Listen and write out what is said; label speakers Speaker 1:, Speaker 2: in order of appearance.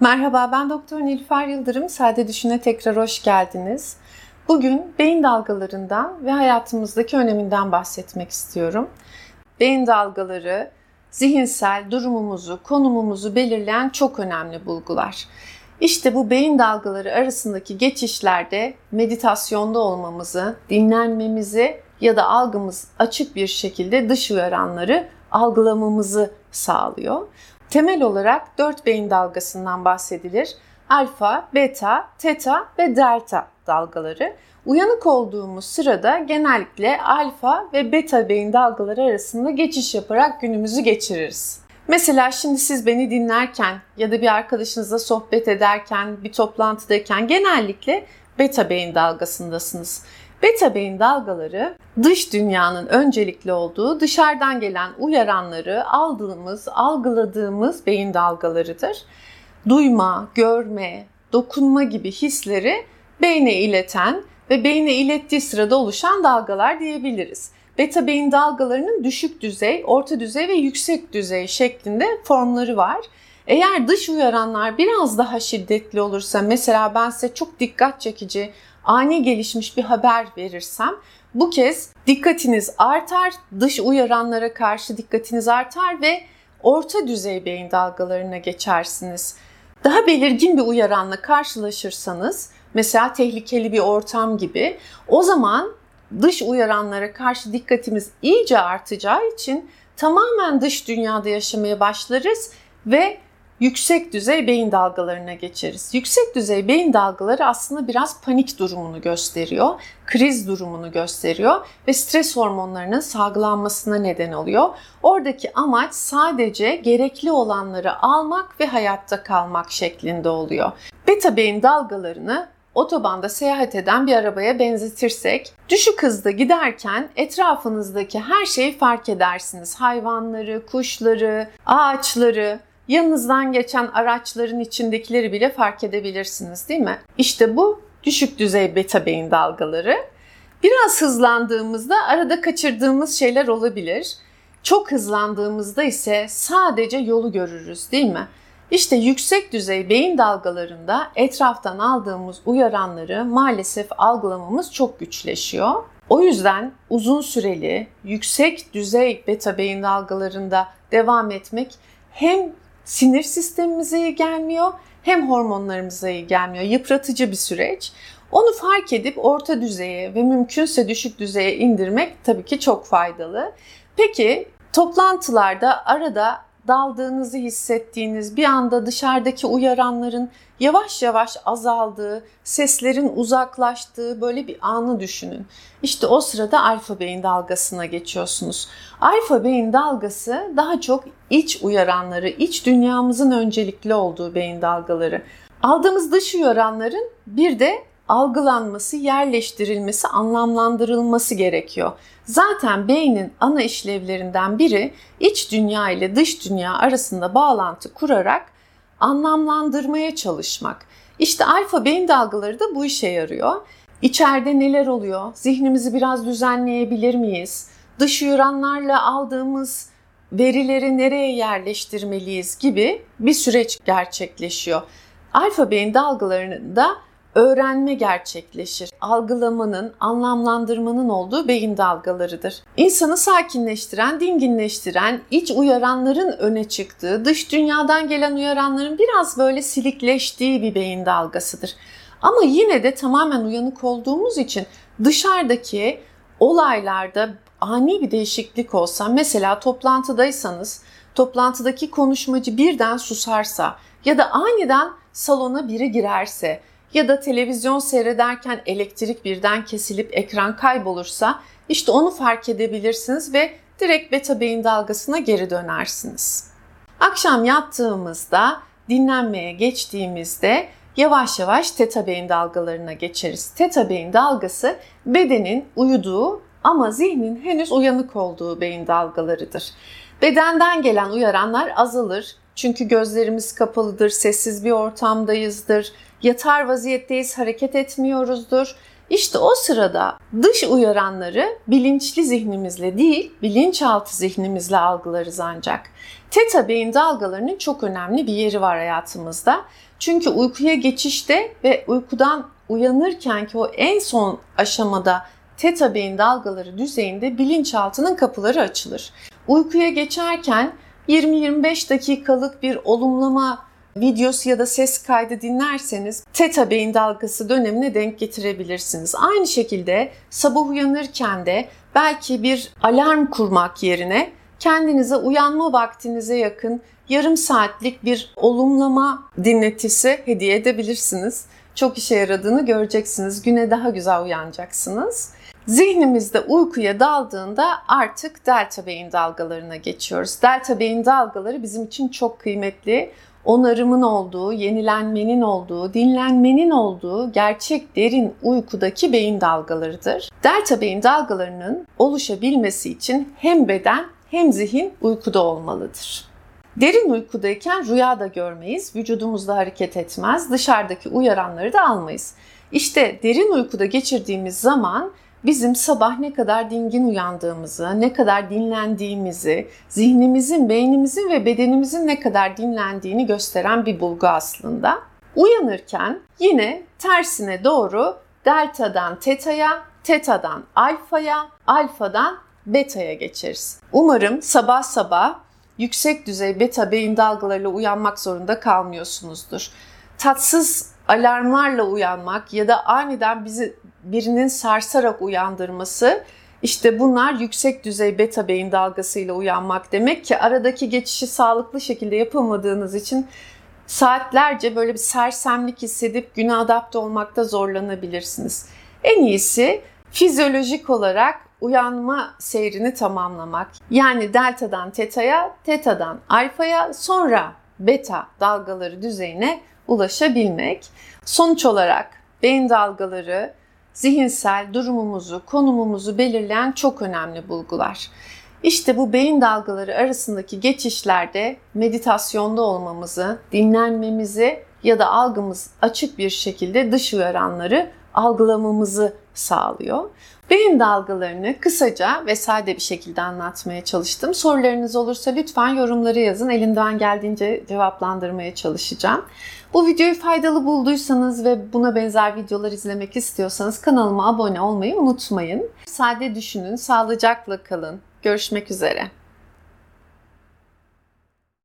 Speaker 1: Merhaba ben Doktor Nilüfer Yıldırım. Sade Düşün'e tekrar hoş geldiniz. Bugün beyin dalgalarından ve hayatımızdaki öneminden bahsetmek istiyorum. Beyin dalgaları zihinsel durumumuzu, konumumuzu belirleyen çok önemli bulgular. İşte bu beyin dalgaları arasındaki geçişlerde meditasyonda olmamızı, dinlenmemizi ya da algımız açık bir şekilde dış uyaranları algılamamızı sağlıyor. Temel olarak dört beyin dalgasından bahsedilir. Alfa, beta, teta ve delta dalgaları. Uyanık olduğumuz sırada genellikle alfa ve beta beyin dalgaları arasında geçiş yaparak günümüzü geçiririz. Mesela şimdi siz beni dinlerken ya da bir arkadaşınızla sohbet ederken, bir toplantıdayken genellikle beta beyin dalgasındasınız. Beta beyin dalgaları dış dünyanın öncelikli olduğu dışarıdan gelen uyaranları aldığımız, algıladığımız beyin dalgalarıdır. Duyma, görme, dokunma gibi hisleri beyne ileten ve beyne ilettiği sırada oluşan dalgalar diyebiliriz. Beta beyin dalgalarının düşük düzey, orta düzey ve yüksek düzey şeklinde formları var. Eğer dış uyaranlar biraz daha şiddetli olursa mesela ben size çok dikkat çekici, ani gelişmiş bir haber verirsem bu kez dikkatiniz artar, dış uyaranlara karşı dikkatiniz artar ve orta düzey beyin dalgalarına geçersiniz. Daha belirgin bir uyaranla karşılaşırsanız mesela tehlikeli bir ortam gibi o zaman dış uyaranlara karşı dikkatimiz iyice artacağı için tamamen dış dünyada yaşamaya başlarız ve yüksek düzey beyin dalgalarına geçeriz. Yüksek düzey beyin dalgaları aslında biraz panik durumunu gösteriyor, kriz durumunu gösteriyor ve stres hormonlarının salgılanmasına neden oluyor. Oradaki amaç sadece gerekli olanları almak ve hayatta kalmak şeklinde oluyor. Beta beyin dalgalarını otobanda seyahat eden bir arabaya benzetirsek, düşük hızda giderken etrafınızdaki her şeyi fark edersiniz. Hayvanları, kuşları, ağaçları, yanınızdan geçen araçların içindekileri bile fark edebilirsiniz değil mi? İşte bu düşük düzey beta beyin dalgaları. Biraz hızlandığımızda arada kaçırdığımız şeyler olabilir. Çok hızlandığımızda ise sadece yolu görürüz değil mi? İşte yüksek düzey beyin dalgalarında etraftan aldığımız uyaranları maalesef algılamamız çok güçleşiyor. O yüzden uzun süreli yüksek düzey beta beyin dalgalarında devam etmek hem sinir sistemimize iyi gelmiyor hem hormonlarımıza iyi gelmiyor. Yıpratıcı bir süreç. Onu fark edip orta düzeye ve mümkünse düşük düzeye indirmek tabii ki çok faydalı. Peki toplantılarda arada daldığınızı hissettiğiniz, bir anda dışarıdaki uyaranların yavaş yavaş azaldığı, seslerin uzaklaştığı böyle bir anı düşünün. İşte o sırada alfa beyin dalgasına geçiyorsunuz. Alfa beyin dalgası daha çok iç uyaranları, iç dünyamızın öncelikli olduğu beyin dalgaları. Aldığımız dış uyaranların bir de algılanması, yerleştirilmesi, anlamlandırılması gerekiyor. Zaten beynin ana işlevlerinden biri iç dünya ile dış dünya arasında bağlantı kurarak anlamlandırmaya çalışmak. İşte alfa beyin dalgaları da bu işe yarıyor. İçeride neler oluyor? Zihnimizi biraz düzenleyebilir miyiz? Dış uyaranlarla aldığımız verileri nereye yerleştirmeliyiz gibi bir süreç gerçekleşiyor. Alfa beyin dalgalarında öğrenme gerçekleşir. Algılamanın, anlamlandırmanın olduğu beyin dalgalarıdır. İnsanı sakinleştiren, dinginleştiren, iç uyaranların öne çıktığı, dış dünyadan gelen uyaranların biraz böyle silikleştiği bir beyin dalgasıdır. Ama yine de tamamen uyanık olduğumuz için dışarıdaki olaylarda ani bir değişiklik olsa, mesela toplantıdaysanız, toplantıdaki konuşmacı birden susarsa ya da aniden salona biri girerse ya da televizyon seyrederken elektrik birden kesilip ekran kaybolursa işte onu fark edebilirsiniz ve direkt beta beyin dalgasına geri dönersiniz. Akşam yattığımızda dinlenmeye geçtiğimizde yavaş yavaş teta beyin dalgalarına geçeriz. Teta beyin dalgası bedenin uyuduğu ama zihnin henüz uyanık olduğu beyin dalgalarıdır. Bedenden gelen uyaranlar azalır. Çünkü gözlerimiz kapalıdır, sessiz bir ortamdayızdır, yatar vaziyetteyiz, hareket etmiyoruzdur. İşte o sırada dış uyaranları bilinçli zihnimizle değil, bilinçaltı zihnimizle algılarız ancak. Teta beyin dalgalarının çok önemli bir yeri var hayatımızda. Çünkü uykuya geçişte ve uykudan uyanırken ki o en son aşamada teta beyin dalgaları düzeyinde bilinçaltının kapıları açılır. Uykuya geçerken 20-25 dakikalık bir olumlama videosu ya da ses kaydı dinlerseniz teta beyin dalgası dönemine denk getirebilirsiniz. Aynı şekilde sabah uyanırken de belki bir alarm kurmak yerine kendinize uyanma vaktinize yakın yarım saatlik bir olumlama dinletisi hediye edebilirsiniz. Çok işe yaradığını göreceksiniz. Güne daha güzel uyanacaksınız. Zihnimizde uykuya daldığında artık delta beyin dalgalarına geçiyoruz. Delta beyin dalgaları bizim için çok kıymetli. Onarımın olduğu, yenilenmenin olduğu, dinlenmenin olduğu gerçek derin uykudaki beyin dalgalarıdır. Delta beyin dalgalarının oluşabilmesi için hem beden hem zihin uykuda olmalıdır. Derin uykudayken rüya da görmeyiz, vücudumuzda hareket etmez, dışarıdaki uyaranları da almayız. İşte derin uykuda geçirdiğimiz zaman bizim sabah ne kadar dingin uyandığımızı, ne kadar dinlendiğimizi, zihnimizin, beynimizin ve bedenimizin ne kadar dinlendiğini gösteren bir bulgu aslında. Uyanırken yine tersine doğru delta'dan teta'ya, teta'dan alfa'ya, alfa'dan beta'ya geçeriz. Umarım sabah sabah yüksek düzey beta beyin dalgalarıyla uyanmak zorunda kalmıyorsunuzdur. Tatsız alarmlarla uyanmak ya da aniden bizi birinin sarsarak uyandırması işte bunlar yüksek düzey beta beyin dalgasıyla uyanmak demek ki aradaki geçişi sağlıklı şekilde yapamadığınız için saatlerce böyle bir sersemlik hissedip güne adapte olmakta zorlanabilirsiniz. En iyisi fizyolojik olarak uyanma seyrini tamamlamak. Yani delta'dan teta'ya, teta'dan alfa'ya sonra beta dalgaları düzeyine ulaşabilmek. Sonuç olarak beyin dalgaları zihinsel durumumuzu, konumumuzu belirleyen çok önemli bulgular. İşte bu beyin dalgaları arasındaki geçişlerde meditasyonda olmamızı, dinlenmemizi ya da algımız açık bir şekilde dış uyaranları algılamamızı sağlıyor. Beyin dalgalarını kısaca ve sade bir şekilde anlatmaya çalıştım. Sorularınız olursa lütfen yorumları yazın. Elimden geldiğince cevaplandırmaya çalışacağım. Bu videoyu faydalı bulduysanız ve buna benzer videolar izlemek istiyorsanız kanalıma abone olmayı unutmayın. Sade düşünün, sağlıcakla kalın. Görüşmek üzere.